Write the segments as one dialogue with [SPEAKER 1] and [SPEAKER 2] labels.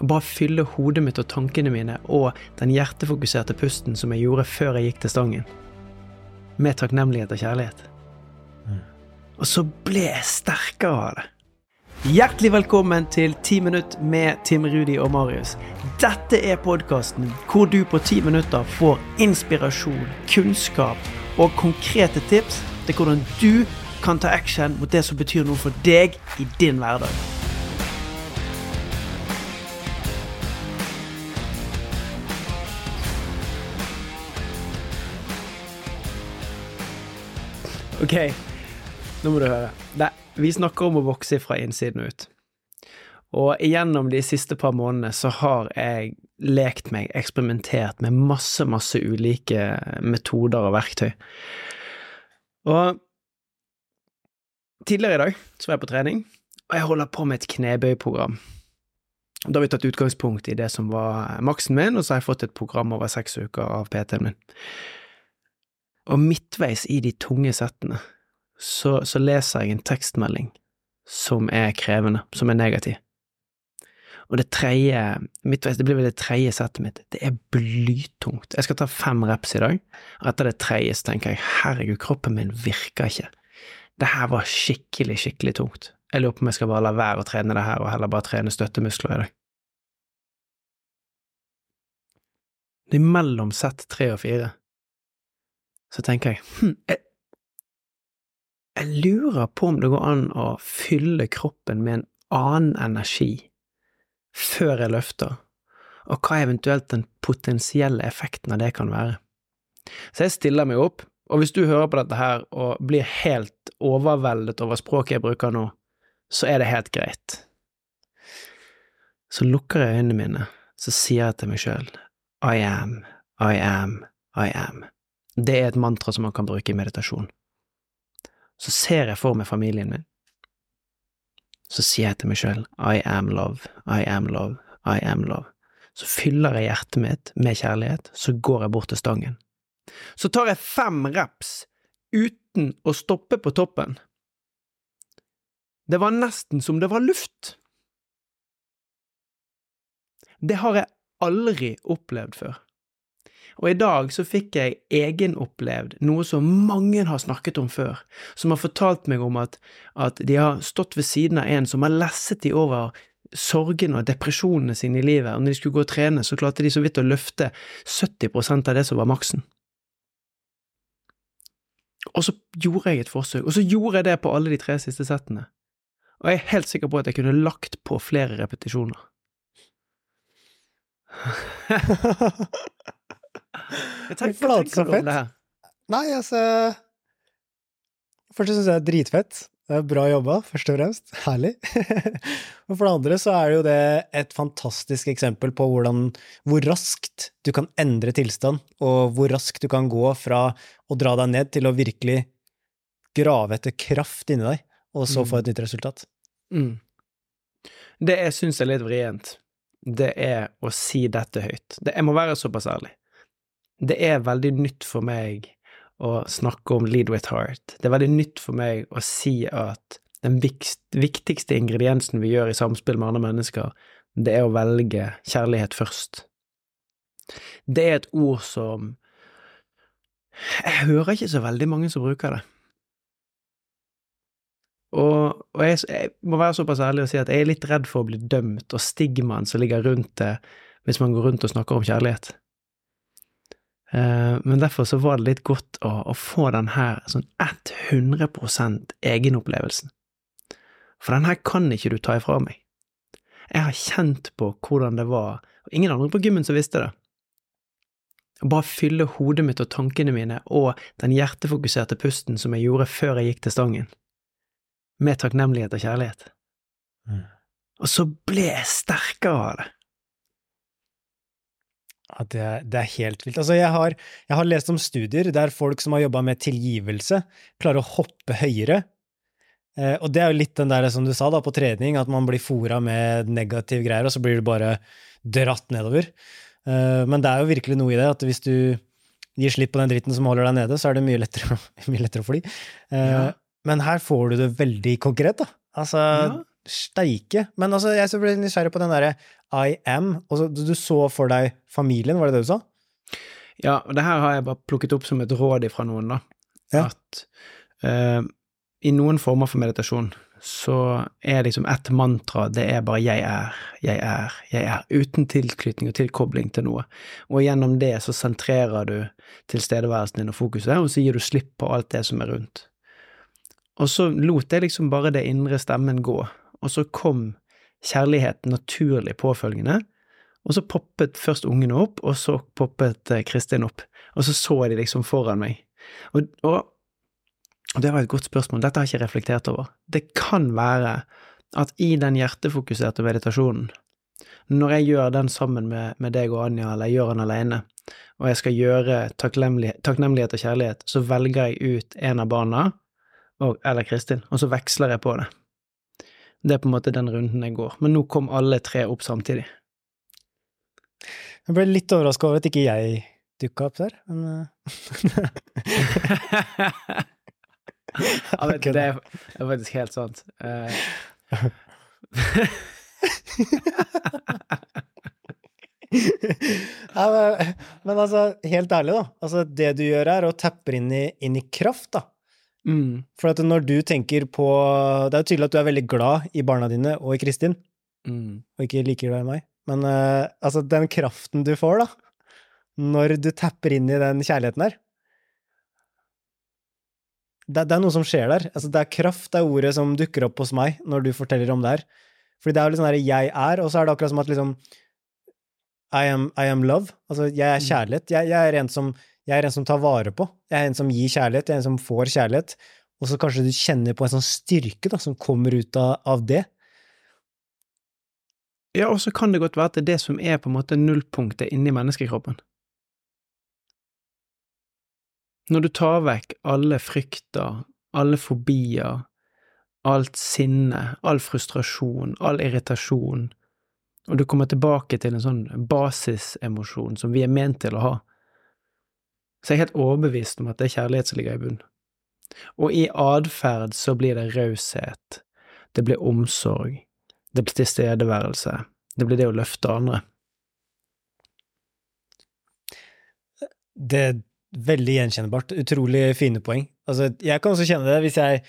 [SPEAKER 1] Og bare fylle hodet mitt og tankene mine og den hjertefokuserte pusten som jeg gjorde før jeg gikk til stangen. Med takknemlighet og kjærlighet. Og så ble jeg sterkere av det. Hjertelig velkommen til 10 minutt med Tim Rudi og Marius. Dette er podkasten hvor du på 10 minutter får inspirasjon, kunnskap og konkrete tips til hvordan du kan ta action mot det som betyr noe for deg i din hverdag. Ok, nå må du høre. Det, vi snakker om å vokse fra innsiden ut. Og gjennom de siste par månedene så har jeg lekt meg, eksperimentert med masse, masse ulike metoder og verktøy. Og tidligere i dag så var jeg på trening, og jeg holder på med et knebøyprogram. Da har vi tatt utgangspunkt i det som var maksen min, og så har jeg fått et program over seks uker av PT-en min. Og midtveis i de tunge settene så, så, leser jeg en tekstmelding som er krevende, som er negativ. Og det tredje, midtveis, det blir vel det tredje settet mitt, det er blytungt. Jeg skal ta fem reps i dag, og etter det tredje så tenker jeg herregud, kroppen min virker ikke. Det her var skikkelig, skikkelig tungt. Jeg lurer på om jeg skal bare la være å trene det her, og heller bare trene støttemuskler i dag. Det er mellom sett tre og fire så tenker jeg hm, jeg, jeg lurer på om det går an å fylle kroppen med en annen energi før jeg løfter, og hva eventuelt den potensielle effekten av det kan være. Så jeg stiller meg opp, og hvis du hører på dette her og blir helt overveldet over språket jeg bruker nå, så er det helt greit. Så lukker jeg øynene mine, så sier jeg til meg sjøl I am, I am, I am. Det er et mantra som man kan bruke i meditasjon. Så ser jeg for meg familien min. Så sier jeg til meg sjøl I am love, I am love, I am love. Så fyller jeg hjertet mitt med kjærlighet, så går jeg bort til stangen. Så tar jeg fem reps uten å stoppe på toppen. Det var nesten som det var luft. Det har jeg aldri opplevd før. Og i dag så fikk jeg egenopplevd noe som mange har snakket om før, som har fortalt meg om at, at de har stått ved siden av en som har lesset de over sorgene og depresjonene sine i livet, og når de skulle gå og trene, så klarte de så vidt å løfte 70% av det som var maksen. Og så gjorde jeg et forsøk, og så gjorde jeg det på alle de tre siste settene, og jeg er helt sikker på at jeg kunne lagt på flere repetisjoner. Jeg tenker, hva tenker du om det her?
[SPEAKER 2] Nei, altså Først syns jeg det er dritfett. Det er bra jobba, først og fremst. Herlig. og for det andre så er det jo det et fantastisk eksempel på hvordan, hvor raskt du kan endre tilstand, og hvor raskt du kan gå fra å dra deg ned til å virkelig grave etter kraft inni deg, og så mm. få et nytt resultat. Mm.
[SPEAKER 1] Det jeg syns er litt vrient, det er å si dette høyt. Det, jeg må være såpass ærlig det er veldig nytt for meg å snakke om lead with heart. Det er veldig nytt for meg å si at den viktigste ingrediensen vi gjør i samspill med andre mennesker, det er å velge kjærlighet først. Det er et ord som Jeg hører ikke så veldig mange som bruker det. Og, og jeg, jeg, må være såpass ærlig og si at jeg er litt redd for å bli dømt, og stigmaen som ligger rundt det hvis man går rundt og snakker om kjærlighet. Eh, men derfor så var det litt godt å, å få den her sånn 100% egenopplevelsen. For den her kan ikke du ta ifra meg. Jeg har kjent på hvordan det var, og ingen andre på gymmen som visste det. Å bare fylle hodet mitt og tankene mine og den hjertefokuserte pusten som jeg gjorde før jeg gikk til stangen, med takknemlighet og kjærlighet. Mm. Og så ble jeg sterkere av det.
[SPEAKER 2] Ja, det, det, er helt vilt. Altså, jeg har, jeg har, lest om studier der folk som har jobba med tilgivelse, klarer å hoppe høyere. Eh, og det er jo litt den der som du sa da, på trening, at man blir fora med negative greier, og så blir du bare dratt nedover. Eh, men det er jo virkelig noe i det, at hvis du gir slipp på den dritten som holder deg nede, så er det mye lettere, mye lettere å fly. Eh, ja. Men her får du det veldig konkret, da. Altså, ja. Steike. Men altså, jeg ble nysgjerrig på den derre I am. Og du så for deg familien, var det det du sa?
[SPEAKER 1] Ja, og det her har jeg bare plukket opp som et råd ifra noen, da.
[SPEAKER 2] Ja.
[SPEAKER 1] At uh, i noen former for meditasjon så er liksom ett mantra, det er bare 'jeg er, jeg er, jeg er', uten tilknytning og tilkobling til noe. Og gjennom det så sentrerer du tilstedeværelsen din og fokuset, og så gir du slipp på alt det som er rundt. Og så lot jeg liksom bare det indre stemmen gå, og så kom kjærligheten naturlig påfølgende, og så poppet først ungene opp, og så poppet eh, Kristin opp, og så så de liksom foran meg. Og, og og det var et godt spørsmål, dette har jeg ikke reflektert over. Det kan være at i den hjertefokuserte meditasjonen, når jeg gjør den sammen med, med deg og Anja, eller jeg gjør den alene, og jeg skal gjøre takknemlighet, takknemlighet og kjærlighet, så velger jeg ut en av barna, og, eller Kristin, og så veksler jeg på det. Det er på en måte den runden jeg går. Men nå kom alle tre opp samtidig.
[SPEAKER 2] Jeg ble litt overraska over at ikke jeg dukka opp der, men eh.
[SPEAKER 1] Ja, vet, det er, faktisk helt sant. Uh,
[SPEAKER 2] ja, men, men, altså, helt ærlig, da. Altså, det du gjør, er å tapper inn i, inn i kraft, da.
[SPEAKER 1] Mm.
[SPEAKER 2] For når du tenker på Det er jo tydelig at du er veldig glad i barna dine og i Kristin,
[SPEAKER 1] mm.
[SPEAKER 2] og ikke like glad i meg. Men uh, altså, den kraften du får, da, når du tapper inn i den kjærligheten der det, det, er noe som skjer der. Altså, det er kraft, det er ordet som dukker opp hos meg når du forteller om det her. Fordi det er jo litt sånn herre 'jeg er', og så er det akkurat som at liksom I am, I am love. Altså, jeg er mm. kjærlighet. Jeg, jeg, er en som, jeg er en som tar vare på. Jeg er en som gir kjærlighet. Jeg er en som får kjærlighet. Og så kanskje du kjenner på en sånn styrke da, som kommer ut av, av det.
[SPEAKER 1] Ja, og så kan det godt være at det er det som er på en måte nullpunktet inni menneskekroppen. Når du tar vekk alle frykter, alle fobier, alt sinne, all frustrasjon, all irritasjon, og du kommer tilbake til en sånn basisemosjon som vi er ment til å ha, så jeg er helt overbevist om at det er kjærlighet som ligger i bunnen. Og i atferd så blir det raushet, det blir omsorg, det blir tilstedeværelse, det blir det å løfte andre.
[SPEAKER 2] Det er Veldig gjenkjennbart. Utrolig fine poeng. Altså, jeg kan også kjenne det hvis jeg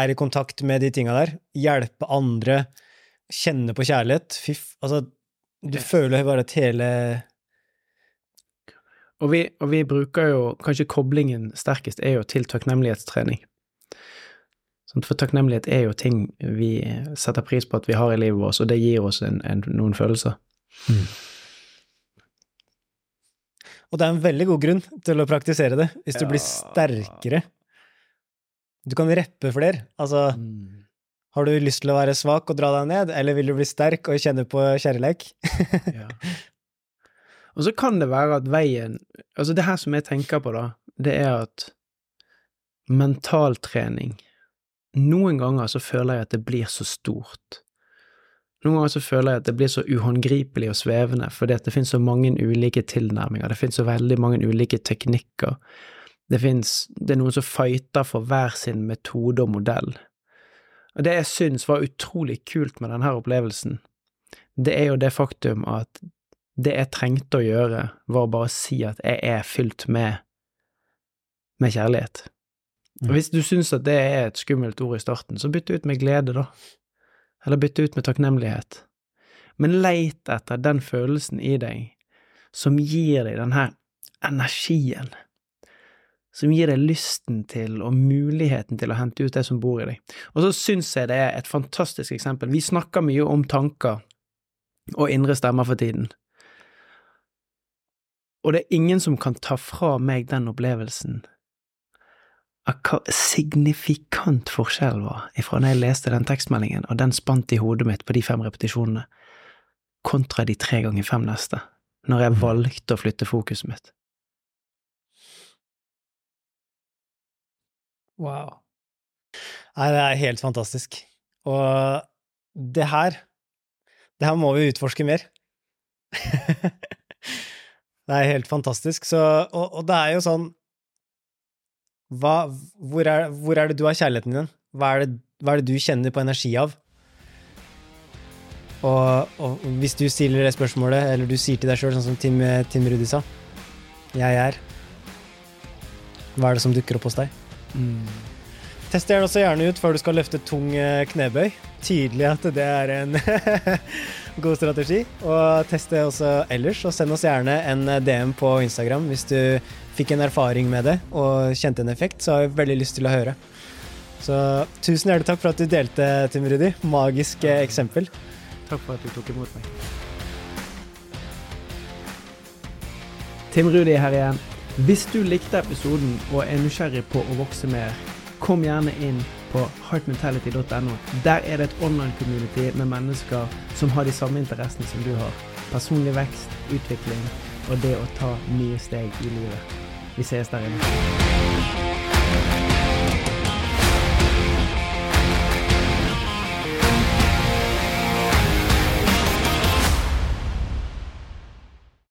[SPEAKER 2] er i kontakt med de tinga der. Hjelpe andre, kjenne på kjærlighet. Fiff. Altså, du føler bare at hele
[SPEAKER 1] og vi, og vi, bruker jo Kanskje koblingen sterkest er jo til takknemlighetstrening. For takknemlighet er jo ting vi setter pris på at vi har i livet vårt, og det gir oss en, en, noen følelser. Mm.
[SPEAKER 2] Og det er en veldig god grunn til å praktisere det, hvis du ja. blir sterkere. Du kan reppe flere. Altså, mm. har du lyst til å være svak og dra deg ned, eller vil du bli sterk og kjenne på kjærleik? ja.
[SPEAKER 1] Og så kan det være at veien Altså, det her som jeg tenker på, da, det er at mentaltrening Noen ganger så føler jeg at det blir så stort. Noen ganger så føler jeg at det blir så uhåndgripelig og svevende, fordi at det finnes så mange ulike tilnærminger, det finnes så veldig mange ulike teknikker. Det finnes Det er noen som fighter for hver sin metode og modell. Og det jeg syns var utrolig kult med denne opplevelsen, det er jo det faktum at det jeg trengte å gjøre, var bare å si at jeg er fylt med, med kjærlighet. Og mm. hvis du syns at det er et skummelt ord i starten, så bytt ut med glede, da eller bytte ut med takknemlighet, men leit etter den følelsen i deg som gir deg den her energien, som gir deg lysten til og muligheten til å hente ut det som bor i deg. Og så syns jeg det er et fantastisk eksempel. Vi snakker mye om tanker og indre stemmer for tiden. Og det er ingen som kan ta fra meg den opplevelsen hva signifikant forskjell var ifra når jeg leste den tekstmeldingen, og den spant i hodet mitt på de fem repetisjonene, kontra de tre ganger fem neste, når jeg valgte å flytte fokuset mitt.
[SPEAKER 2] Wow. Nei, det er helt fantastisk. Og det her Det her må vi utforske mer. det er helt fantastisk. Så, og, og det er jo sånn hva, hvor, er, hvor, er, det du har kjærligheten din? Hva er, det, hva er, det, du kjenner på energi av? Og, og hvis du stiller det spørsmålet, eller du sier til deg sjøl, sånn som Tim, Tim Rudi sa Jeg er Hva er det som dukker opp hos deg?
[SPEAKER 1] Mm.
[SPEAKER 2] Tester det også gjerne ut før du skal løfte tung eh, knebøy. Tydelig at det er en god strategi. Og test det også ellers, og send oss gjerne en eh, DM på Instagram hvis du fikk en erfaring med det og kjente en effekt, så har vi veldig lyst til å høre. Så tusen hjertelig takk for at du delte, Tim Rudi. Magisk ja. eksempel.
[SPEAKER 1] Takk for at du tok imot meg. Tim Rudi her igjen. Hvis du likte episoden og er nysgjerrig på å vokse mer, kom gjerne inn på heartmentality.no. Der er det et online-community med mennesker som har de samme interessene som du har. Personlig vekst, utvikling og det å ta nye steg i livet. Vi ses der inne.